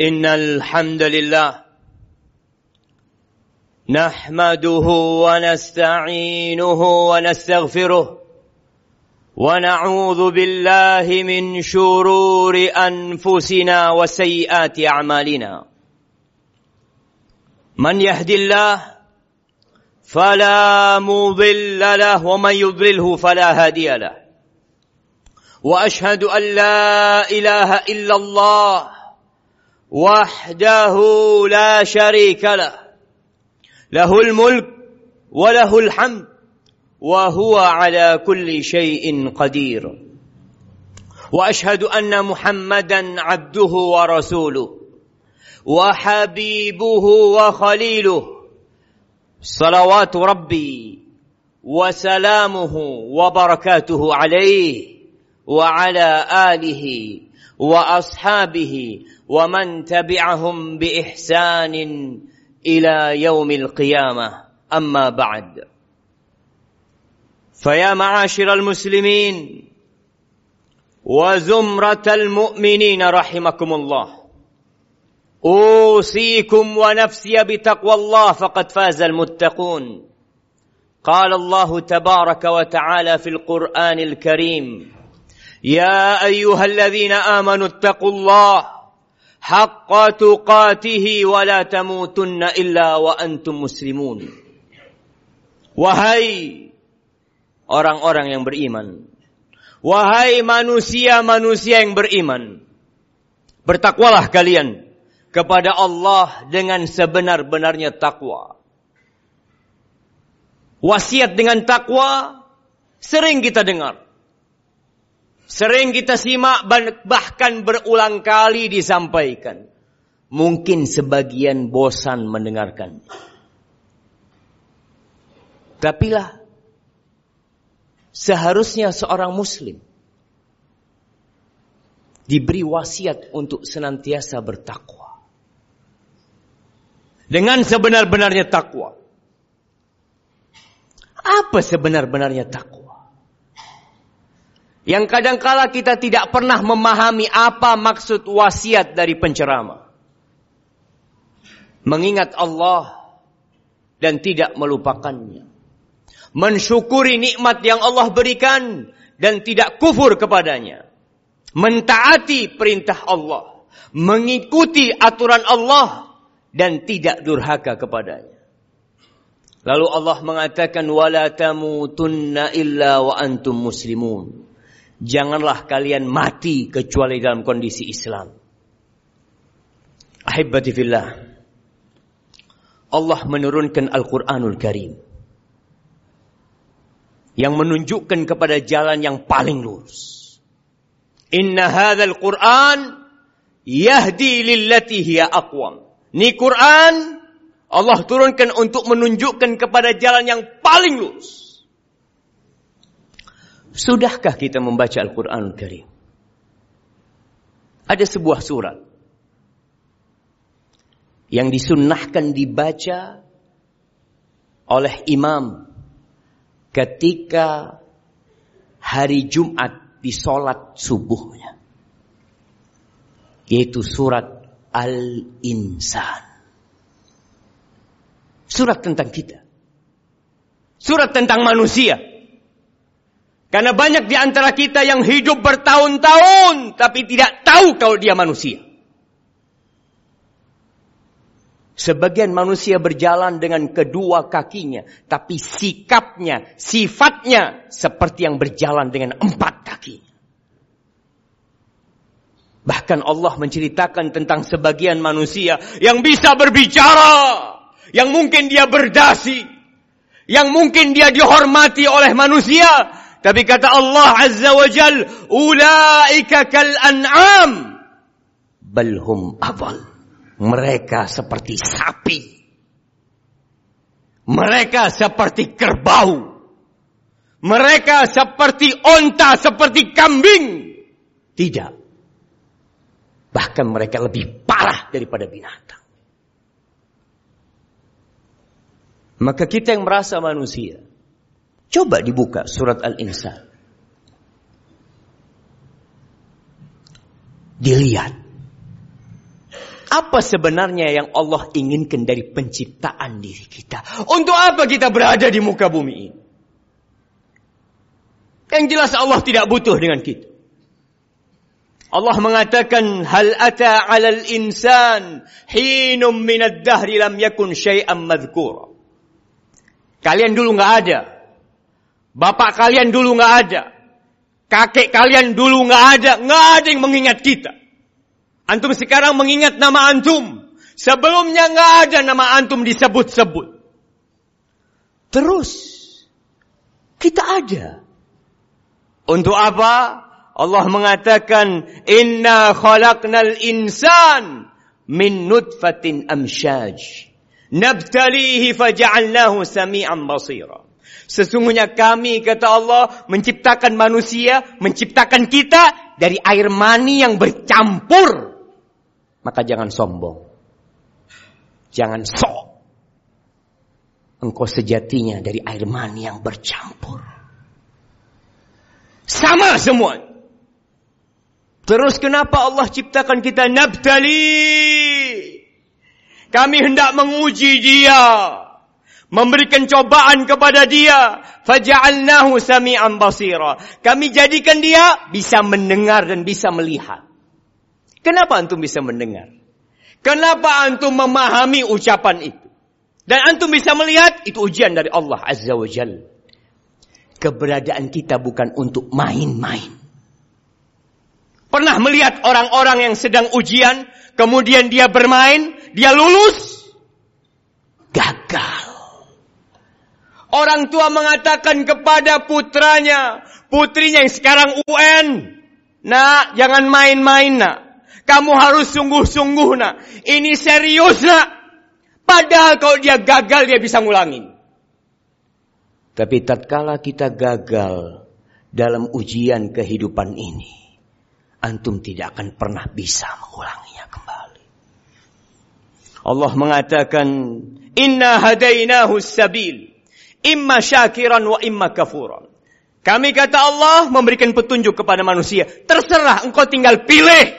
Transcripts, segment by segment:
إن الحمد لله نحمده ونستعينه ونستغفره ونعوذ بالله من شرور أنفسنا وسيئات أعمالنا. من يهد الله فلا مضل له ومن يضلله فلا هادي له. وأشهد أن لا إله إلا الله وحده لا شريك له. له الملك وله الحمد وهو على كل شيء قدير. وأشهد أن محمدا عبده ورسوله وحبيبه وخليله. صلوات ربي وسلامه وبركاته عليه وعلى آله وأصحابه ومن تبعهم بإحسان إلى يوم القيامة. أما بعد فيا معاشر المسلمين وزمرة المؤمنين رحمكم الله أوصيكم ونفسي بتقوى الله فقد فاز المتقون. قال الله تبارك وتعالى في القرآن الكريم يا ايها الذين امنوا اتقوا الله حق تقاته ولا تموتن الا وانتم مسلمون wahai orang-orang yang beriman wahai manusia-manusia yang beriman bertakwalah kalian kepada Allah dengan sebenar-benarnya takwa. Wasiat dengan takwa sering kita dengar. Sering kita simak bahkan berulang kali disampaikan. Mungkin sebagian bosan mendengarkan. Tapi lah seharusnya seorang muslim diberi wasiat untuk senantiasa bertakwa dengan sebenar-benarnya takwa. Apa sebenar-benarnya takwa? Yang kadangkala kita tidak pernah memahami apa maksud wasiat dari penceramah. Mengingat Allah dan tidak melupakannya. Mensyukuri nikmat yang Allah berikan dan tidak kufur kepadanya. Mentaati perintah Allah. Mengikuti aturan Allah dan tidak durhaka kepadanya. Lalu Allah mengatakan wala tamutunna illa wa antum muslimun. Janganlah kalian mati kecuali dalam kondisi Islam. Ahibbati fillah. Allah menurunkan Al-Qur'anul Karim yang menunjukkan kepada jalan yang paling lurus. Inna hadzal Qur'an yahdi lillati hiya aqwam. Ini Quran Allah turunkan untuk menunjukkan kepada jalan yang paling lurus. Sudahkah kita membaca Al-Quran Al Karim? Ada sebuah surat yang disunnahkan dibaca oleh imam ketika hari Jumat di sholat subuhnya. Yaitu surat Al-Insan. Surat tentang kita. Surat tentang manusia. Karena banyak di antara kita yang hidup bertahun-tahun tapi tidak tahu kalau dia manusia. Sebagian manusia berjalan dengan kedua kakinya, tapi sikapnya, sifatnya seperti yang berjalan dengan empat kakinya. Bahkan Allah menceritakan tentang sebagian manusia yang bisa berbicara. Yang mungkin dia berdasi. Yang mungkin dia dihormati oleh manusia. Tapi kata Allah Azza wa Jal. Ulaika kal an'am. Awal. Mereka seperti sapi. Mereka seperti kerbau. Mereka seperti onta, seperti kambing. Tidak. Bahkan mereka lebih parah daripada binatang. Maka kita yang merasa manusia. Coba dibuka surat Al-Insan. Dilihat. Apa sebenarnya yang Allah inginkan dari penciptaan diri kita? Untuk apa kita berada di muka bumi ini? Yang jelas Allah tidak butuh dengan kita. Allah mengatakan hal ata 'alal insan hinum minad dahri lam yakun syai'an madhkura. Kalian dulu nggak ada. Bapak kalian dulu nggak ada. Kakek kalian dulu nggak ada. Nggak ada yang mengingat kita. Antum sekarang mengingat nama antum. Sebelumnya nggak ada nama antum disebut-sebut. Terus kita ada. Untuk apa? Allah mengatakan inna khalaqnal insan min nutfatin amshaj nabtalihi faja'alnahu sami'an basira Sesungguhnya kami kata Allah menciptakan manusia, menciptakan kita dari air mani yang bercampur. Maka jangan sombong. Jangan sok. Engkau sejatinya dari air mani yang bercampur. Sama semua. Terus kenapa Allah ciptakan kita nabtali? Kami hendak menguji dia. Memberikan cobaan kepada dia. Faja'alnahu sami'an basira. Kami jadikan dia bisa mendengar dan bisa melihat. Kenapa antum bisa mendengar? Kenapa antum memahami ucapan itu? Dan antum bisa melihat itu ujian dari Allah Azza wa Jalla. Keberadaan kita bukan untuk main-main. Pernah melihat orang-orang yang sedang ujian, kemudian dia bermain, dia lulus, gagal. Orang tua mengatakan kepada putranya, putrinya yang sekarang UN, nak jangan main-main nak. Kamu harus sungguh-sungguh nak. Ini serius nak. Padahal kalau dia gagal dia bisa ngulangin. Tapi tatkala kita gagal dalam ujian kehidupan ini, antum tidak akan pernah bisa mengulanginya kembali. Allah mengatakan, "Inna hadainahu sabil, imma syakiran wa imma kafuran." Kami kata Allah memberikan petunjuk kepada manusia. Terserah engkau tinggal pilih.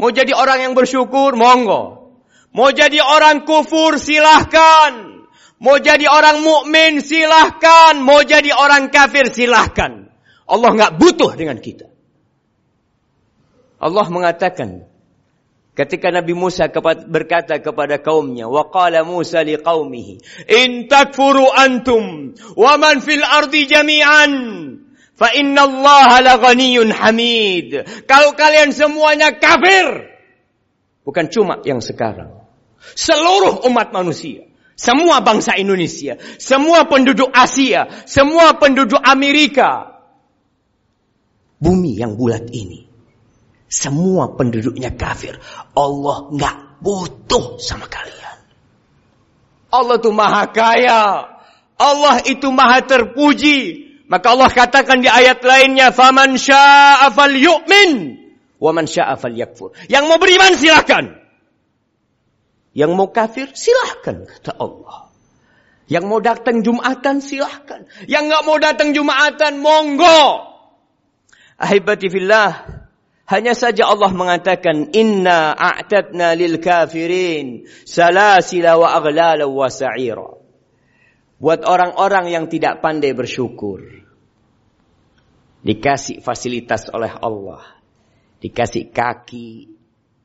Mau jadi orang yang bersyukur, monggo. Mau jadi orang kufur, silahkan. Mau jadi orang mukmin, silahkan. Mau jadi orang kafir, silahkan. Allah nggak butuh dengan kita. Allah mengatakan ketika Nabi Musa berkata kepada kaumnya, wa qala Musa liqaumihi, in takfuru antum wa man fil ardi jami'an fa inna Allah la ghaniyyun hamid. Kalau kalian semuanya kafir, bukan cuma yang sekarang. Seluruh umat manusia semua bangsa Indonesia, semua penduduk Asia, semua penduduk Amerika, bumi yang bulat ini. Semua penduduknya kafir. Allah nggak butuh sama kalian. Allah itu maha kaya. Allah itu maha terpuji. Maka Allah katakan di ayat lainnya, "Faman syaa'a falyu'min wa man syaa'a falyakfur." Yang mau beriman silakan. Yang mau kafir silahkan kata Allah. Yang mau datang Jumatan silahkan. Yang nggak mau datang Jumatan monggo. Ahibati fillah, hanya saja Allah mengatakan inna a'tadna lil kafirin salasila wa aghlala wa sa'ira. Buat orang-orang yang tidak pandai bersyukur. Dikasih fasilitas oleh Allah. Dikasih kaki,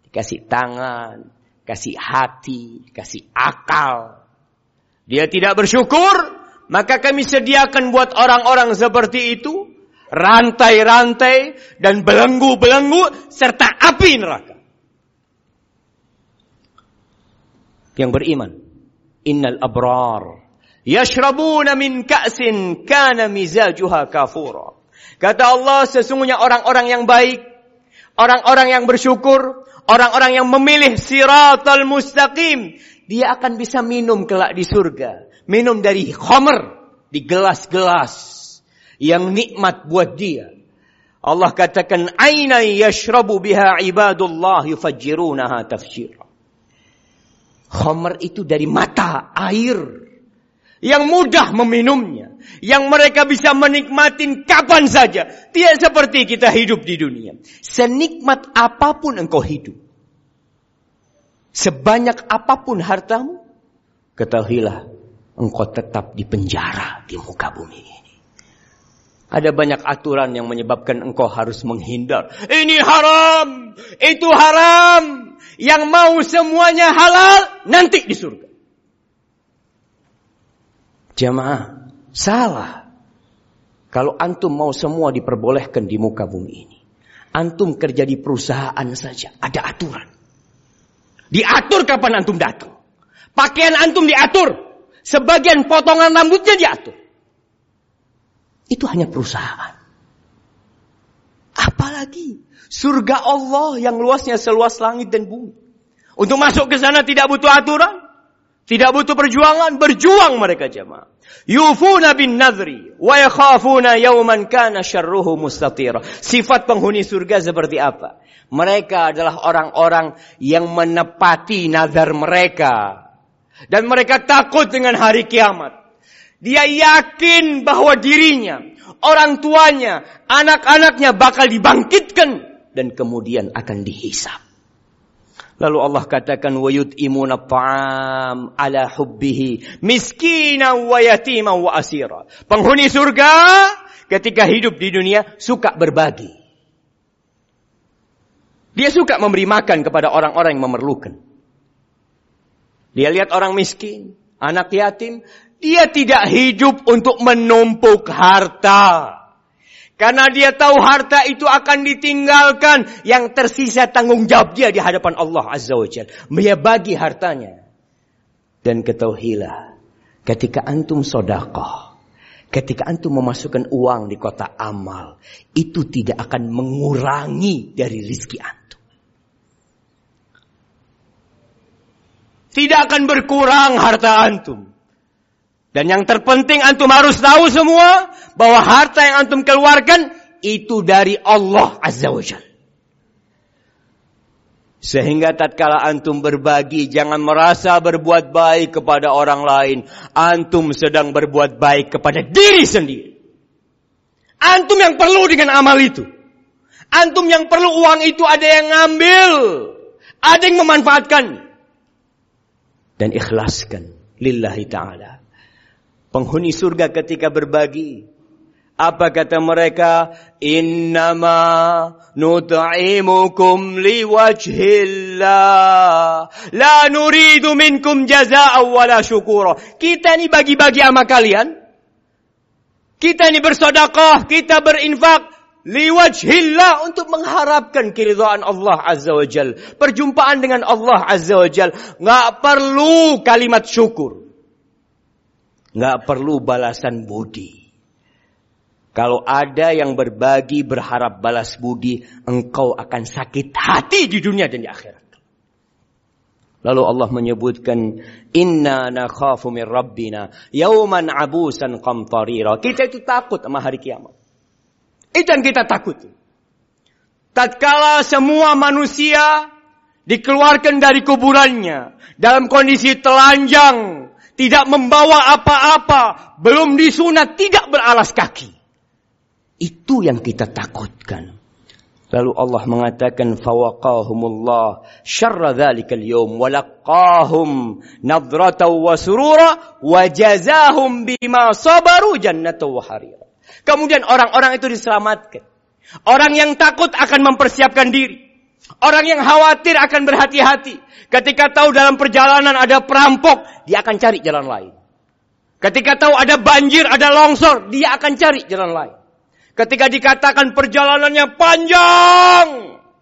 dikasih tangan, kasih hati, kasih akal. Dia tidak bersyukur, maka kami sediakan buat orang-orang seperti itu rantai-rantai dan belenggu-belenggu serta api neraka. Yang beriman, innal abrar yashrabuna min ka'sin kana mizajuha kafura. Kata Allah sesungguhnya orang-orang yang baik, orang-orang yang bersyukur, orang-orang yang memilih siratal mustaqim, dia akan bisa minum kelak di surga. Minum dari khomer, di gelas-gelas yang nikmat buat dia. Allah katakan aina yashrabu biha ibadullah yufajjirunaha tafjira. Khamr itu dari mata air yang mudah meminumnya, yang mereka bisa menikmati kapan saja. Tidak seperti kita hidup di dunia. Senikmat apa pun engkau hidup, sebanyak apa pun hartamu, ketahuilah engkau tetap di penjara di muka bumi ini. Ada banyak aturan yang menyebabkan engkau harus menghindar. Ini haram, itu haram. Yang mau semuanya halal, nanti di surga. Jamaah, salah. Kalau antum mau semua diperbolehkan di muka bumi ini. Antum kerja di perusahaan saja, ada aturan. Diatur kapan antum datang. Pakaian antum diatur. Sebagian potongan rambutnya diatur. Itu hanya perusahaan. Apalagi surga Allah yang luasnya seluas langit dan bumi. Untuk masuk ke sana tidak butuh aturan. Tidak butuh perjuangan, berjuang mereka jemaah. Yufuna bin nadri wa yakhafuna yawman kana syarruhu mustatira. Sifat penghuni surga seperti apa? Mereka adalah orang-orang yang menepati nazar mereka. Dan mereka takut dengan hari kiamat. Dia yakin bahwa dirinya, orang tuanya, anak-anaknya bakal dibangkitkan dan kemudian akan dihisap. Lalu Allah katakan wa yut'imuna ta'am ala hubbihi miskina wa yatima wa asira. Penghuni surga ketika hidup di dunia suka berbagi. Dia suka memberi makan kepada orang-orang yang memerlukan. Dia lihat orang miskin, anak yatim, dia tidak hidup untuk menumpuk harta. Karena dia tahu harta itu akan ditinggalkan. Yang tersisa tanggung jawab dia di hadapan Allah Azza wa Jal. Dia bagi hartanya. Dan ketahuilah. Ketika antum sodakoh. Ketika antum memasukkan uang di kota amal. Itu tidak akan mengurangi dari rizki antum. Tidak akan berkurang harta antum. Dan yang terpenting antum harus tahu semua bahwa harta yang antum keluarkan itu dari Allah Azza wa Jal. Sehingga tatkala antum berbagi jangan merasa berbuat baik kepada orang lain. Antum sedang berbuat baik kepada diri sendiri. Antum yang perlu dengan amal itu. Antum yang perlu uang itu ada yang ngambil. Ada yang memanfaatkan. Dan ikhlaskan lillahi ta'ala. Penghuni surga ketika berbagi. Apa kata mereka? Innama nut'imukum liwajhillah. La nuridu minkum jaza'aw wala syukura. Kita ini bagi-bagi sama kalian. Kita ini bersodakoh, kita berinfak. Liwajhillah untuk mengharapkan keridhaan Allah Azza wa Jal. Perjumpaan dengan Allah Azza wa Jal. Nggak perlu kalimat syukur. Nggak perlu balasan budi. Kalau ada yang berbagi berharap balas budi, engkau akan sakit hati di dunia dan di akhirat. Lalu Allah menyebutkan inna nakhafu min rabbina yauman abusan qamtarira. Kita itu takut sama hari kiamat. Itu yang kita takut. Tatkala semua manusia dikeluarkan dari kuburannya dalam kondisi telanjang, tidak membawa apa-apa, belum disunat, tidak beralas kaki. Itu yang kita takutkan. Lalu Allah mengatakan fawaqahumullah syarra dzalikal yawm walaqahum nadratan wa surura wa jazahum bima sabaru jannatan wa harira. Kemudian orang-orang itu diselamatkan. Orang yang takut akan mempersiapkan diri. Orang yang khawatir akan berhati-hati. Ketika tahu dalam perjalanan ada perampok, dia akan cari jalan lain. Ketika tahu ada banjir, ada longsor, dia akan cari jalan lain. Ketika dikatakan perjalanannya panjang,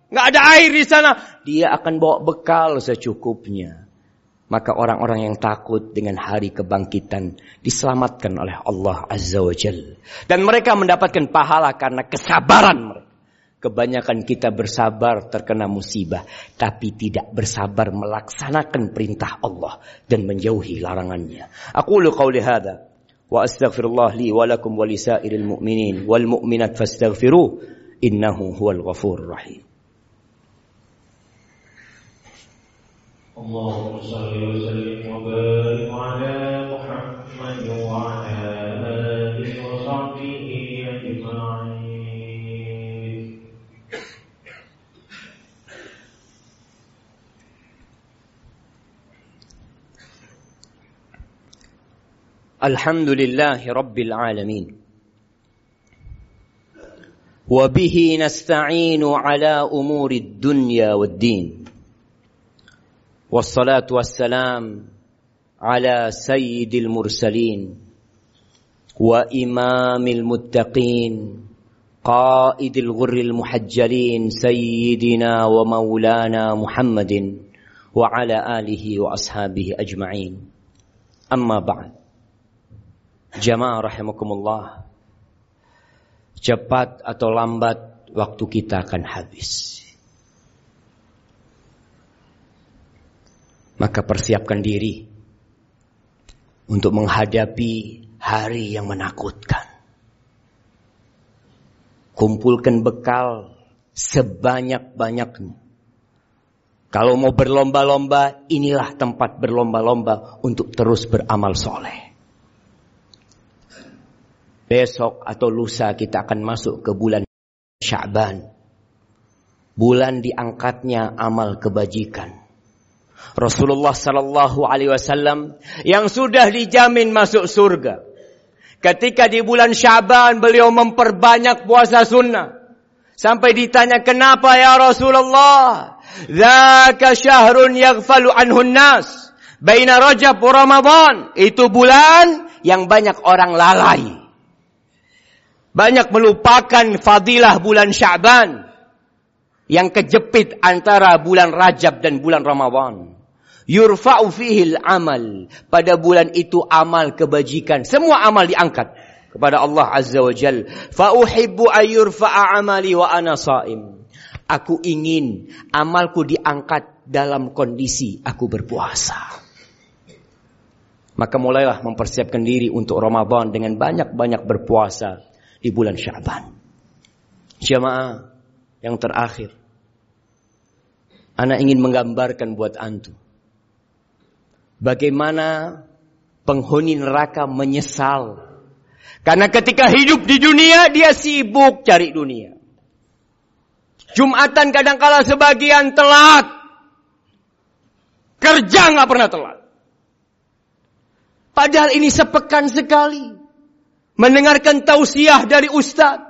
nggak ada air di sana, dia akan bawa bekal secukupnya. Maka orang-orang yang takut dengan hari kebangkitan diselamatkan oleh Allah Azza wa Jalla. Dan mereka mendapatkan pahala karena kesabaran mereka. Kebanyakan kita bersabar terkena musibah, tapi tidak bersabar melaksanakan perintah Allah dan menjauhi larangannya. Aku lu qauli hadza wa astaghfirullah li wa lakum wa lisairil mu'minin wal mu'minat fastaghfiruh innahu huwal ghafurur rahim. اللهم صل وسلم وبارك على الحمد لله رب العالمين. وبه نستعين على أمور الدنيا والدين. والصلاة والسلام على سيد المرسلين وإمام المتقين قائد الغر المحجلين سيدنا ومولانا محمد وعلى آله وأصحابه أجمعين. أما بعد. Jamaah rahimakumullah. Cepat atau lambat waktu kita akan habis. Maka persiapkan diri untuk menghadapi hari yang menakutkan. Kumpulkan bekal sebanyak-banyaknya. Kalau mau berlomba-lomba, inilah tempat berlomba-lomba untuk terus beramal soleh. Besok atau lusa kita akan masuk ke bulan Sya'ban. Bulan diangkatnya amal kebajikan. Rasulullah sallallahu alaihi wasallam yang sudah dijamin masuk surga Ketika di bulan Syaban beliau memperbanyak puasa sunnah. Sampai ditanya kenapa ya Rasulullah? Zaka syahrun yaghfalu anhun nas. Baina Rajab wa Ramadan. Itu bulan yang banyak orang lalai. Banyak melupakan fadilah bulan Syaban. Yang kejepit antara bulan Rajab dan bulan Ramadan. Yurfa'u fihil amal. Pada bulan itu amal kebajikan. Semua amal diangkat kepada Allah Azza wa Jal. Fa'uhibbu ayyurfa'a amali wa ana sa'im. Aku ingin amalku diangkat dalam kondisi aku berpuasa. Maka mulailah mempersiapkan diri untuk Ramadan dengan banyak-banyak berpuasa di bulan Syaban. Jamaah yang terakhir. Anak ingin menggambarkan buat antum Bagaimana penghuni neraka menyesal. Karena ketika hidup di dunia dia sibuk cari dunia. Jumatan kadangkala sebagian telat. Kerja nggak pernah telat. Padahal ini sepekan sekali. Mendengarkan tausiah dari ustadz.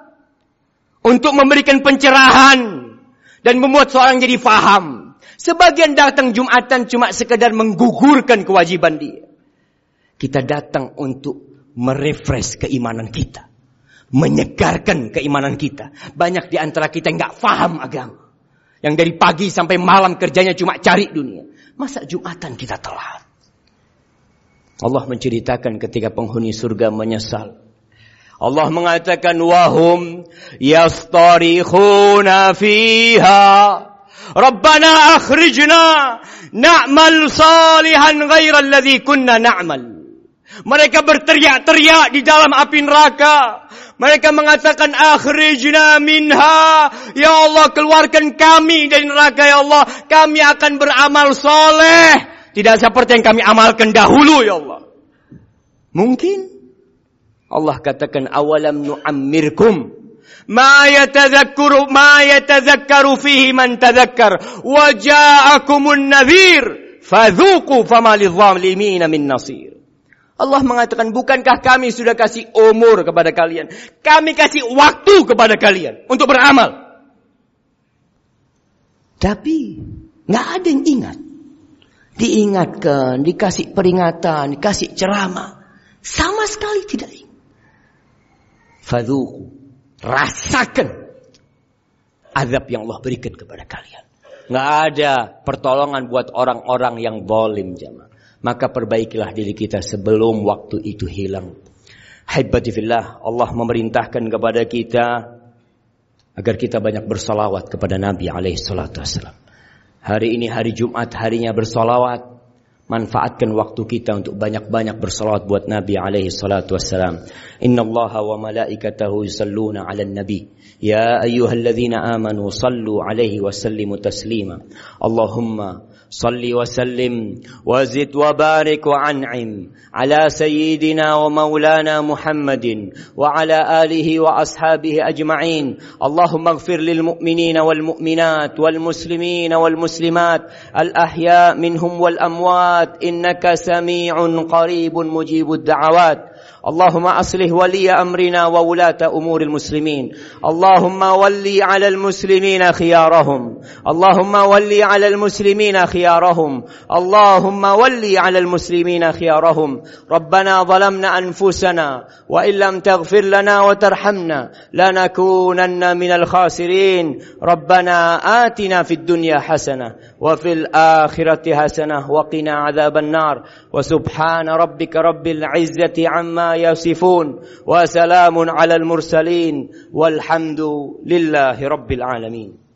Untuk memberikan pencerahan. Dan membuat seorang jadi faham. Sebagian datang Jumatan cuma sekedar menggugurkan kewajiban dia. Kita datang untuk merefresh keimanan kita. Menyegarkan keimanan kita. Banyak di antara kita yang nggak paham agama. Yang dari pagi sampai malam kerjanya cuma cari dunia. Masa Jumatan kita telat? Allah menceritakan ketika penghuni surga menyesal. Allah mengatakan wahum yastarikhuna fiha Rabbana akhrijna na'mal salihan ghairal ladzi kunna na'mal. Mereka berteriak-teriak di dalam api neraka. Mereka mengatakan akhrijna minha. Ya Allah keluarkan kami dari neraka ya Allah. Kami akan beramal soleh. Tidak seperti yang kami amalkan dahulu ya Allah. Mungkin. Allah katakan awalam nu'ammirkum ma yatadhakkaru ma yatadhakkaru fihi man tadhakkar wa ja'akumun nadhir fadhuqu fama lidh-dhalimin min nasir. Allah mengatakan, bukankah kami sudah kasih umur kepada kalian? Kami kasih waktu kepada kalian untuk beramal. Tapi nggak ada yang ingat. Diingatkan, dikasih peringatan, dikasih ceramah. Sama sekali tidak Fadhuku. Rasakan azab yang Allah berikan kepada kalian. Nggak ada pertolongan buat orang-orang yang bolim jamaah. Maka perbaikilah diri kita sebelum waktu itu hilang. Haibatifillah, Allah memerintahkan kepada kita agar kita banyak bersolawat kepada Nabi alaihi salatu Hari ini hari Jumat, harinya bersolawat. Manfaatkan waktu kita untuk banyak-banyak bersalawat buat Nabi alaihi salatu wassalam. Inna Allah wa malaikatahu yusalluna ala nabi. Ya ayyuhalladzina amanu sallu alaihi wa sallimu taslima. Allahumma صل وسلم وزد وبارك وأنعم على سيدنا ومولانا محمد وعلى آله وأصحابه أجمعين. اللهم اغفر للمؤمنين والمؤمنات والمسلمين والمسلمات الأحياء منهم والأموات إنك سميع قريب مجيب الدعوات. اللهم أصلح ولي أمرنا وولاة أمور المسلمين. اللهم ولي على المسلمين خيارهم. اللهم ولي على المسلمين خيارهم. اللهم ولي على المسلمين خيارهم. ربنا ظلمنا أنفسنا وإن لم تغفر لنا وترحمنا لنكونن من الخاسرين. ربنا آتنا في الدنيا حسنة وفي الآخرة حسنة وقنا عذاب النار. وسبحان ربك رب العزة عما يصفون وسلام على المرسلين والحمد لله رب العالمين.